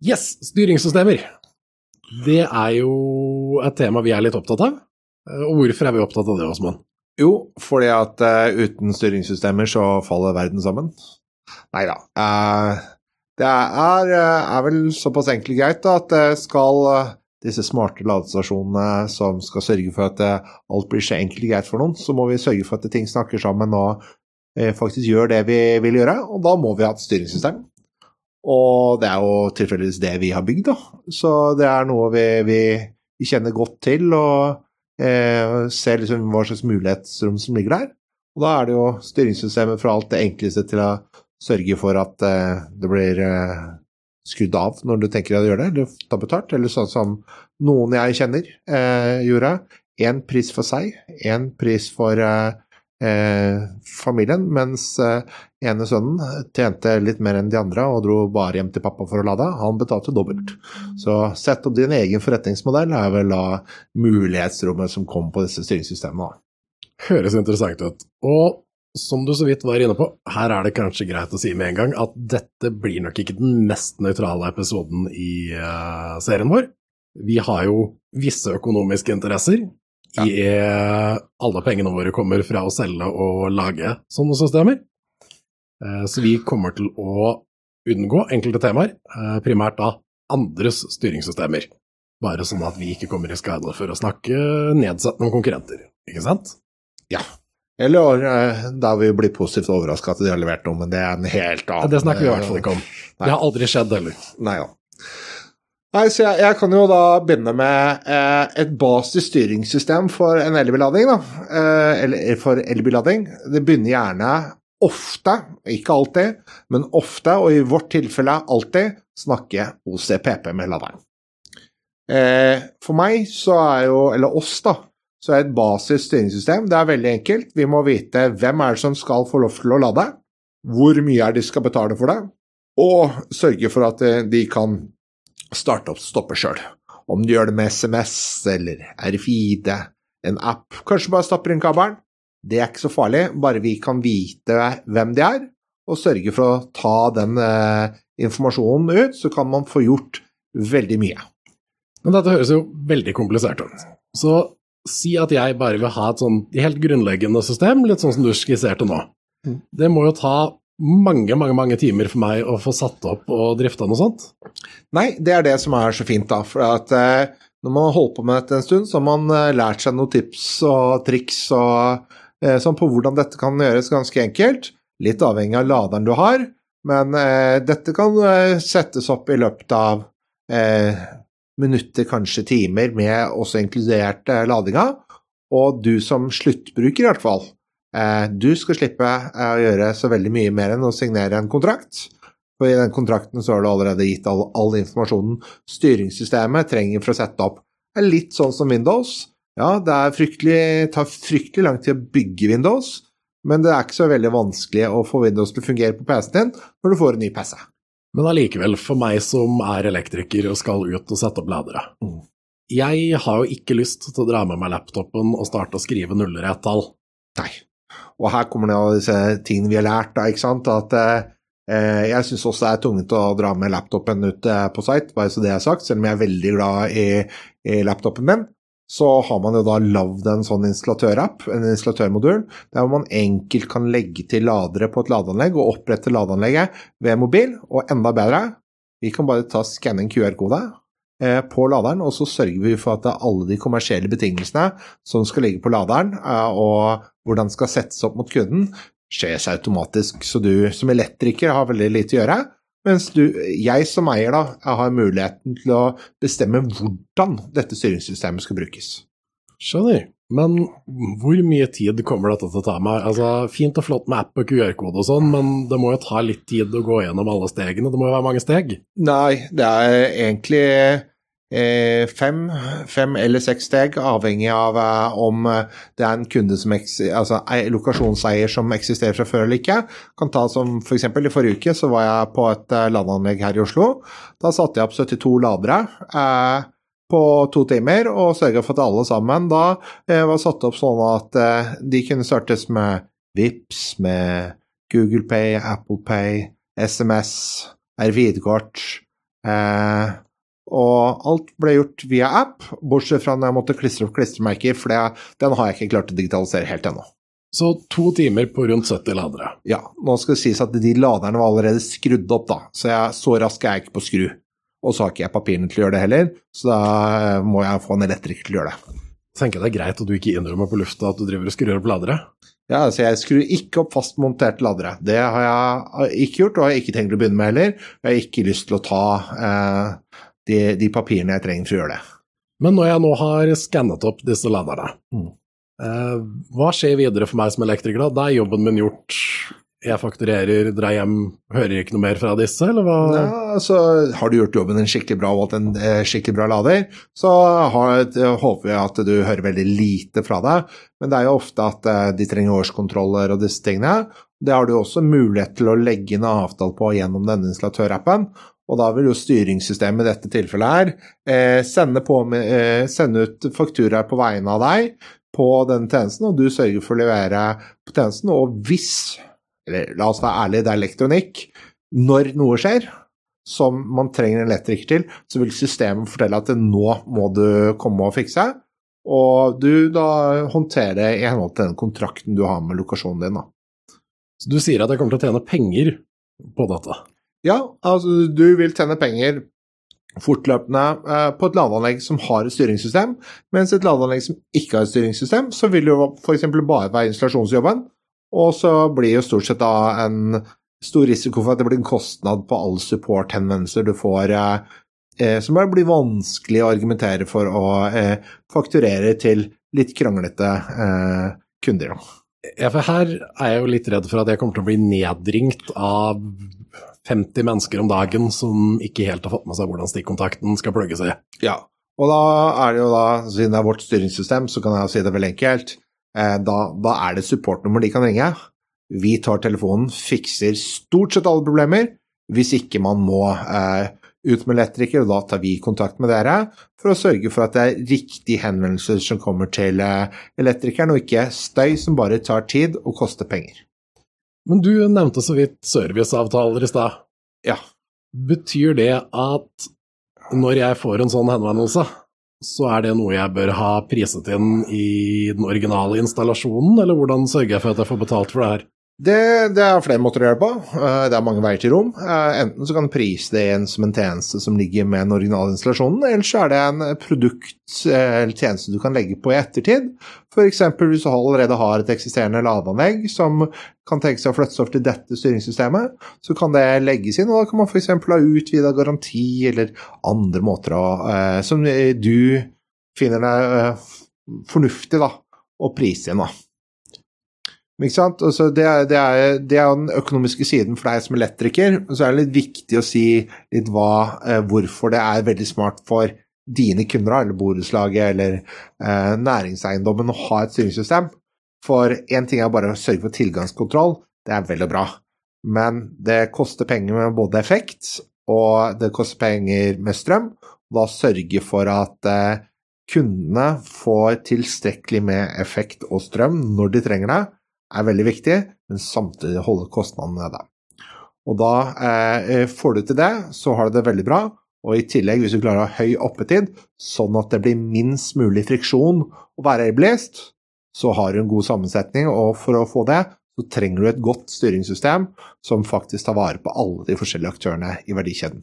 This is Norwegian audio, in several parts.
Yes, styringssystemer. Det er jo et tema vi er litt opptatt av. Eh, Og hvorfor er vi opptatt av det, Osman? Jo, fordi at uh, uten styringssystemer så faller verden sammen. Nei da. Uh, det er, uh, er vel såpass enkelt greit da, at skal eh, disse smarte ladestasjonene som skal sørge for at eh, alt blir så enkelt og greit for noen, så må vi sørge for at ting snakker sammen og eh, faktisk gjør det vi vil gjøre, og da må vi ha et styringssystem. Og det er jo tilfeldigvis det vi har bygd, da. Så det er noe vi, vi, vi kjenner godt til, og eh, ser liksom hva slags mulighetsrom som ligger der. Og da er det jo styringssystemet fra alt det enkleste til å sørge for at eh, det blir eh, skrudd av når du tenker deg å gjøre det, eller ta betalt, eller sånn som noen jeg kjenner eh, gjorde. Én pris for seg, én pris for eh, eh, familien, mens ene sønnen tjente litt mer enn de andre og dro bare hjem til pappa for å lade. Han betalte dobbelt. Så sett opp din egen forretningsmodell er vel da mulighetsrommet som kom på disse styringssystemene. Høres interessant ut. Og som du så vidt var inne på, her er det kanskje greit å si med en gang at dette blir nok ikke den mest nøytrale episoden i uh, serien vår. Vi har jo visse økonomiske interesser i eh, alle pengene våre kommer fra å selge og lage sånne systemer. Eh, så vi kommer til å unngå enkelte temaer, eh, primært da andres styringssystemer. Bare sånn at vi ikke kommer i skade for å snakke nedsettende om konkurrenter, ikke sant? Ja. Eller eh, da vi blir positivt overraska at de har levert noe, men det er en helt annen Det snakker vi i hvert fall ikke om. Det har aldri skjedd heller. Nei da. Nei, så jeg, jeg kan jo da begynne med eh, et basis styringssystem for en elbillading, da. Eh, eller for elbillading. Det begynner gjerne ofte, ikke alltid, men ofte, og i vårt tilfelle alltid, snakke OCPP med laderen. Eh, for meg så er jo, eller oss da, så er et basis styringssystem, det er veldig enkelt. Vi må vite hvem er det som skal få lov til å lade, hvor mye er det de skal betale for det, og sørge for at eh, de kan starte opp stoppe sjøl. Om du gjør det med SMS eller RFID, en app, kanskje bare stapper inn kabelen. Det er ikke så farlig, bare vi kan vite hvem de er, og sørge for å ta den eh, informasjonen ut, så kan man få gjort veldig mye. Men dette høres jo veldig komplisert ut. Så si at jeg bare vil ha et sånn helt grunnleggende system, litt sånn som du skisserte nå. Det må jo ta mange, mange mange timer for meg å få satt opp og drifta noe sånt. Nei, det er det som er så fint, da. For at eh, når man har holdt på med dette en stund, så har man eh, lært seg noen tips og triks og sånn på hvordan dette kan gjøres ganske enkelt. Litt avhengig av laderen du har, men eh, dette kan eh, settes opp i løpet av minutter, kanskje timer, med også inkludert ladinga. Og du som sluttbruker, i hvert fall, du skal slippe å gjøre så veldig mye mer enn å signere en kontrakt. For i den kontrakten så har du allerede gitt all, all informasjonen styringssystemet trenger for å sette opp. Det er litt sånn som Windows. Ja, det er tar fryktelig lang tid å bygge Windows, men det er ikke så veldig vanskelig å få Windows til å fungere på PC-en din når du får en ny PC. Men allikevel, for meg som er elektriker og skal ut og sette opp ladere Mm. Jeg har jo ikke lyst til å dra med meg laptopen og starte å skrive nuller i et tall. Nei. Og her kommer det av disse tingene vi har lært, da, ikke sant. At eh, jeg syns også det er tungt å dra med laptopen ut eh, på site, bare så det er sagt. Selv om jeg er veldig glad i, i laptopen min, så har man jo da lagd en sånn installatørapp, en installatørmodul, der man enkelt kan legge til ladere på et ladeanlegg og opprette ladeanlegget ved mobil. Og enda bedre, vi kan bare ta skanne en QR-kode eh, på laderen, og så sørger vi for at alle de kommersielle betingelsene som skal ligge på laderen, eh, og hvordan skal settes opp mot kunden, skjer seg automatisk. Så du som elektriker har veldig lite å gjøre. Mens du, jeg som eier, da, jeg har muligheten til å bestemme hvordan dette styringssystemet skal brukes. Skjønner. Men hvor mye tid kommer dette til å ta meg? Altså, Fint og flott med app og QR-kode og sånn, men det må jo ta litt tid å gå gjennom alle stegene. Det må jo være mange steg? Nei, det er egentlig fem, fem eller seks steg, avhengig av eh, om eh, det er en kunde som altså ei- lokasjonseier som eksisterer fra før eller ikke. Kan ta som for eksempel i forrige uke så var jeg på et eh, landanlegg her i Oslo. Da satte jeg opp 72 ladere. Eh, på to timer, og sørga for at alle sammen da eh, var satt opp sånn at eh, de kunne startes med VIPS, med Google Pay, Apple Pay, SMS, RFID-kort, Eh, og alt ble gjort via app, bortsett fra når jeg måtte klistre opp klistremerker, for det, den har jeg ikke klart å digitalisere helt ennå. Så to timer på rundt 70 ladere. Ja, nå skal det sies at de laderne var allerede skrudd opp, da, så jeg, så rask er jeg ikke på skru. Og så har ikke jeg papirene til å gjøre det heller, så da eh, må jeg få en elektriker til å gjøre det. Tenker jeg det er greit at du ikke innrømmer på lufta at du driver og skrur opp ladere? Ja, altså jeg skrur ikke opp fastmonterte ladere. Det har jeg ikke gjort, og har jeg ikke tenkt å begynne med heller. Jeg har ikke lyst til å ta eh, de, de, papirene jeg trenger for å gjøre det. Men når jeg nå har skannet opp disse laderne, mm. eh, hva skjer videre for meg som elektriker da? Da er jobben min gjort, jeg fakturerer, drar hjem, hører ikke noe mer fra disse, eller hva? Ja, altså, har du gjort jobben din skikkelig bra og valgt en eh, skikkelig bra lader, så har, håper jeg at du hører veldig lite fra deg. Men det er jo ofte at eh, de trenger årskontroller og disse tingene. Det har du også mulighet til å legge inn avtale på gjennom denne installatørappen. Og da vil jo styringssystemet i dette tilfellet her eh, sende, på, eh, sende, ut fakturaer på vegne av deg på denne tjenesten, og du sørger for å levere på tjenesten. Og hvis eller la oss være ærlige, det er elektronikk. Når noe skjer som man trenger en elektriker til, så vil systemet fortelle at nå må du komme og fikse. Og du da håndterer det i henhold til den kontrakten du har med lokasjonen din. da. Så du sier at jeg kommer til å tjene penger på dette? Ja, altså du vil tjene penger fortløpende eh, på et ladeanlegg som har et styringssystem, mens et ladeanlegg som ikke har et styringssystem, så vil det jo f.eks. bare være installasjonsjobben, og så blir jo stort sett da en stor risiko for at det blir en kostnad på all support-henvendelser du får, eh, som blir vanskelig å argumentere for å eh, fakturere til litt kranglete eh, kunder. Ja, for her er jeg jo litt redd for at jeg kommer til å bli nedringt av 50 mennesker om dagen som ikke helt har fått med seg hvordan stikkontakten skal plugges i. Ja, og da er det jo da, siden det er vårt styringssystem, så kan jeg si det veldig enkelt. Eh, da, da er det supportnummer de kan ringe. Vi tar telefonen, fikser stort sett alle problemer. Hvis ikke man må eh, ut med elektriker, og da tar vi kontakt med dere for å sørge for at det er riktige henvendelser som kommer til eh, elektrikeren, og ikke støy som bare tar tid og koster penger. Men du nevnte så vidt serviceavtaler i stad. Ja. Betyr det at når jeg får en sånn henvendelse, så er det noe jeg bør ha priset inn i den originale installasjonen, eller hvordan sørger jeg for at jeg får betalt for det her? Det, det, er flere måter å gjøre det på. Eh, det er mange veier til rom. Eh, enten så kan du prise det inn som en tjeneste som ligger med den originale installasjonen, eller så er det en produkt eh, eller tjeneste du kan legge på i ettertid. F.eks. hvis du allerede har et eksisterende ladeanlegg som kan tenke seg å flyttes over til dette styringssystemet, så kan det legges inn, og da kan man f.eks. ha utvida garanti eller andre måter å, som du finner det fornuftig da, å prise inn. da. Ikke sant? Altså, det, er, det, er, det, er, den økonomiske siden for deg som elektriker. Så er det litt viktig å si litt hva, eh, hvorfor det er veldig smart for dine kunder, eller borettslaget eller eh, næringseiendommen å ha et styringssystem. For én ting er bare å sørge for tilgangskontroll, det er vel og bra. Men det koster penger med både effekt, og det koster penger med strøm. Og da sørge for at eh, kundene får tilstrekkelig med effekt og strøm når de trenger det er veldig viktig, men samtidig holde kostnadene nede. Og da eh, får du til det, så har du det veldig bra. Og i tillegg, hvis du klarer å ha høy oppetid, sånn at det blir minst mulig friksjon å være airblazed, så har du en god sammensetning, og for å få det, så trenger du et godt styringssystem som faktisk tar vare på alle de forskjellige aktørene i verdikjeden.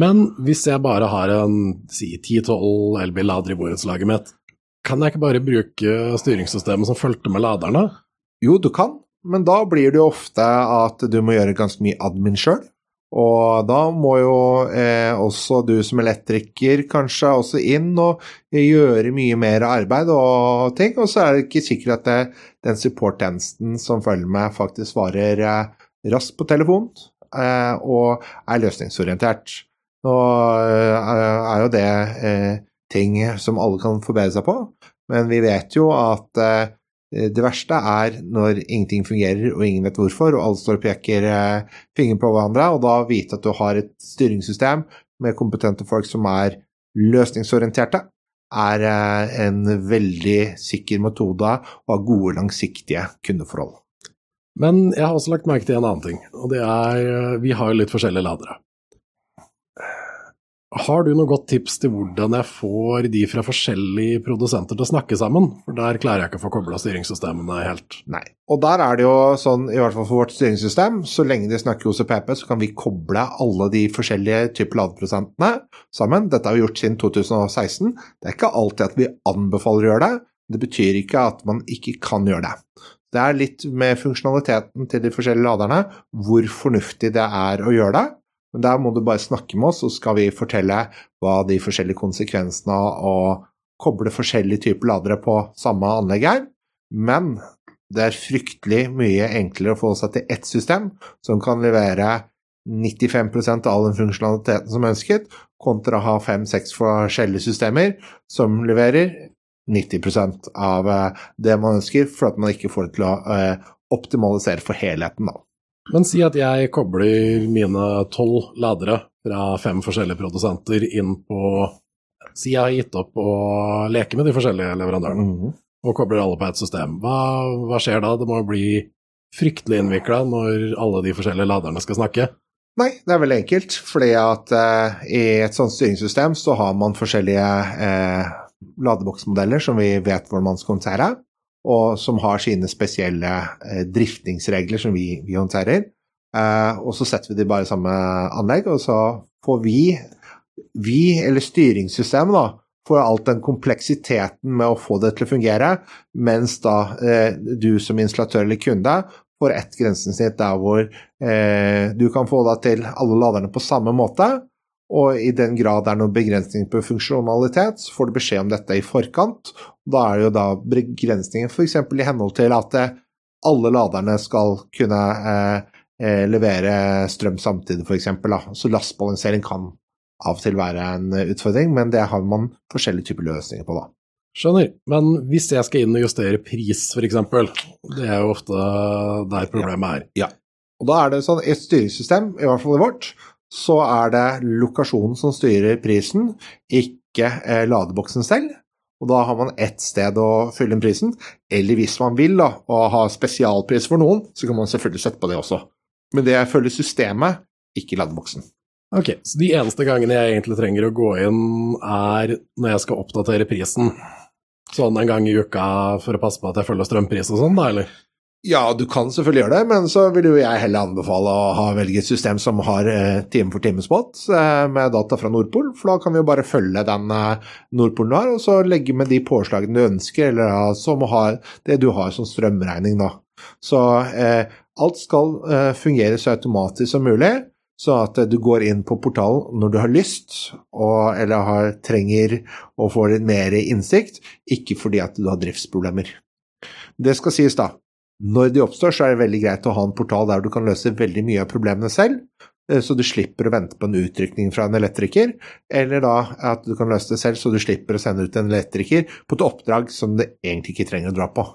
Men hvis jeg bare har en si 10-12 elbillader i borettslaget mitt, kan jeg ikke bare bruke styringssystemet som fulgte med laderne? Jo, du kan, men da blir det jo ofte at du må gjøre ganske mye admin sjøl. Og da må jo eh, også du som elektriker kanskje også inn og gjøre mye mer arbeid og ting. Og så er det ikke sikkert at det, den supporttjenesten som følger med, faktisk svarer eh, raskt på telefon eh, og er løsningsorientert. Nå eh, er jo det eh, ting som alle kan forbedre seg på, men vi vet jo at Eh, det verste er når ingenting fungerer og ingen vet hvorfor, og alle står og peker eh, fingeren på hverandre, og da vite at du har et styringssystem med kompetente folk som er løsningsorienterte, er eh, en veldig sikker metode å ha gode, langsiktige kundeforhold. Men jeg har også lagt merke til en annen ting, og det er vi har jo litt forskjellige ladere. Har du noe godt tips til hvordan jeg får de fra forskjellige produsenter til å snakke sammen? For der klarer jeg ikke å få kobla styringssystemene helt. Nei. Og der er det jo sånn, i hvert fall for vårt styringssystem, så lenge de snakker OCPP, så kan vi koble alle de forskjellige typer ladeprosentene sammen. Dette har vi gjort siden 2016. Det er ikke alltid at vi anbefaler å gjøre det. Det betyr ikke at man ikke kan gjøre det. Det er litt med funksjonaliteten til de forskjellige laderne, hvor fornuftig det er å gjøre det. Men der må du bare snakke med oss, så skal vi fortelle hva de forskjellige konsekvensene av å koble forskjellige typer ladere på samme anlegg er. Men det er fryktelig mye enklere å få seg til ett system som kan levere 95 av all den funksjonaliteten som ønsket, kontra å ha fem-seks forskjellige systemer som leverer 90 av eh, det man ønsker, for at man ikke får det til å eh, optimalisere for helheten. da. Men si at jeg kobler mine tolv ladere fra fem forskjellige produsenter inn på Si jeg har gitt opp å leke med de forskjellige leverandørene, mm -hmm. og kobler alle på ett system. Hva, hva, skjer da? Det må bli fryktelig innvikla når alle de forskjellige laderne skal snakke. Nei, det er veldig enkelt. Fordi at uh, i et sånt styringssystem så har man forskjellige uh, ladeboksmodeller som vi vet hvordan man skal håndtere og som har sine spesielle eh, driftingsregler som vi, vi håndterer. Eh, og så setter vi de bare i samme anlegg, og så får vi, vi eller styringssystemet, da, får alt den kompleksiteten med å få det til å fungere, mens da eh, du som installatør eller kunde får ett grensesnitt der hvor eh, du kan få da til alle laderne på samme måte. Og i den grad det er noen begrensning på funksjonalitet, så får du beskjed om dette i forkant, da er det jo da begrensninger f.eks. i henhold til at eh, alle laderne skal kunne eh, eh levere strøm samtidig, f.eks. Så lastbalansering kan av og til være en utfordring, men det har man forskjellige typer løsninger på, da. Skjønner, men hvis jeg skal inn og justere pris, f.eks., det er jo ofte der problemet er. Ja. Og da er det sånn, et styringssystem, i hvert fall i vårt, så er det lokasjonen som styrer prisen, ikke eh, ladeboksen selv. Og da har man ett sted å fylle inn prisen. Eller hvis man vil da, og ha spesialpris for noen, så kan man selvfølgelig sette på det også. Men det følger systemet, ikke ladeboksen. Ok, så de eneste gangene jeg egentlig trenger å gå inn, er når jeg skal oppdatere prisen? Sånn en gang i uka for å passe på at jeg følger strømpris og sånn, da, eller? Ja, du kan selvfølgelig gjøre det, men så vil jo jeg heller anbefale å velge et system som har eh, time for time-spot eh, med data fra Nordpol, for da kan vi jo bare følge den eh, Nordpolen du har, og så legge med de påslagene du ønsker, eller som har det du har som strømregning, da. Så eh, alt skal eh, fungere så automatisk som mulig, så at du går inn på portalen når du har lyst, og, eller har, trenger å få litt mer innsikt, ikke fordi at du har driftsproblemer. Det skal sies, da når de oppstår, så er det veldig greit å ha en portal der du kan løse veldig mye av problemene selv, eh, så du slipper å vente på en utrykning fra en elektriker, eller da at du kan løse det selv så du slipper å sende ut en elektriker på et oppdrag som det egentlig ikke trenger å dra på.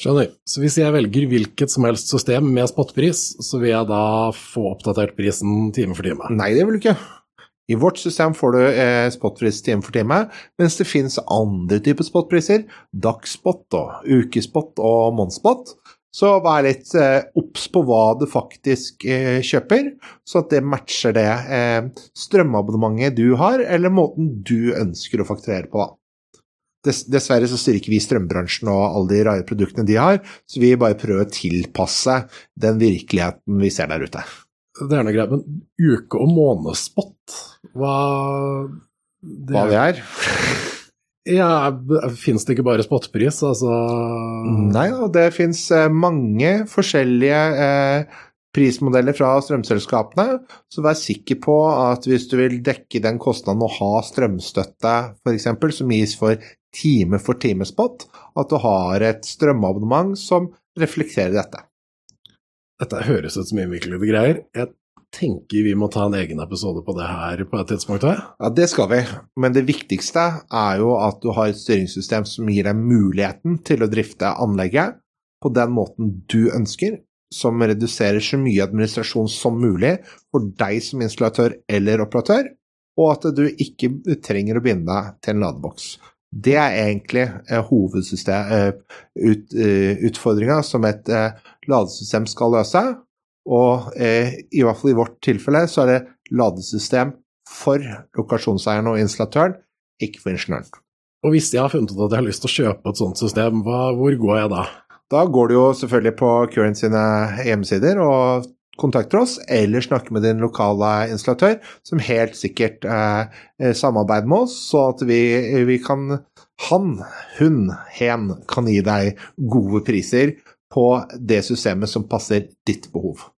Skjønner. Så hvis jeg velger hvilket som helst system med spotpris, så vil jeg da få oppdatert prisen time for time? Nei, det vil du ikke. I vårt system får du eh, spotpris time for time, mens det finnes andre typer spotpriser, dagspot og ukespot og månedsspot, så vær litt eh, obs på hva du faktisk eh, kjøper, så at det matcher det eh, strømabonnementet du har, eller måten du ønsker å fakturere på. da. Dessverre så styrer ikke vi strømbransjen og alle de rare produktene de har, så vi bare prøver å tilpasse den virkeligheten vi ser der ute. Det er noe greit, men uke- og månedsspott, hva det Hva det er? Ja, Fins det ikke bare spotpris, altså? Nei da, det fins eh, mange forskjellige eh, prismodeller fra strømselskapene. Så vær sikker på at hvis du vil dekke den kostnaden å ha strømstøtte f.eks., som gis for time for time-spot, at du har et strømabonnement som reflekterer dette. Dette høres ut som innviklede greier. Jeg tenker vi må ta en egen episode på det her på et tidspunkt? Ja, det skal vi. Men det viktigste er jo at du har et styringssystem som gir deg muligheten til å drifte anlegget på den måten du ønsker, som reduserer så mye administrasjon som mulig for deg som installatør eller operatør, og at du ikke trenger å binde deg til en ladeboks. Det er egentlig eh, hovedutfordringa ut, som et eh, ladesystem skal løse, og eh, i hvert fall i vårt tilfelle så er det ladesystem for lokasjonseieren og installatøren, ikke for ingeniøren. Og hvis jeg har funnet ut at jeg har lyst til å kjøpe et sånt system, hva, hvor går jeg da? Da går du jo selvfølgelig på Current sine hjemmesider og kontakter oss, eller snakker med din lokale installatør, som helt sikkert eh, samarbeider med oss, så at vi, vi kan Han, hun, hen kan gi deg gode priser på det systemet som passer ditt behov.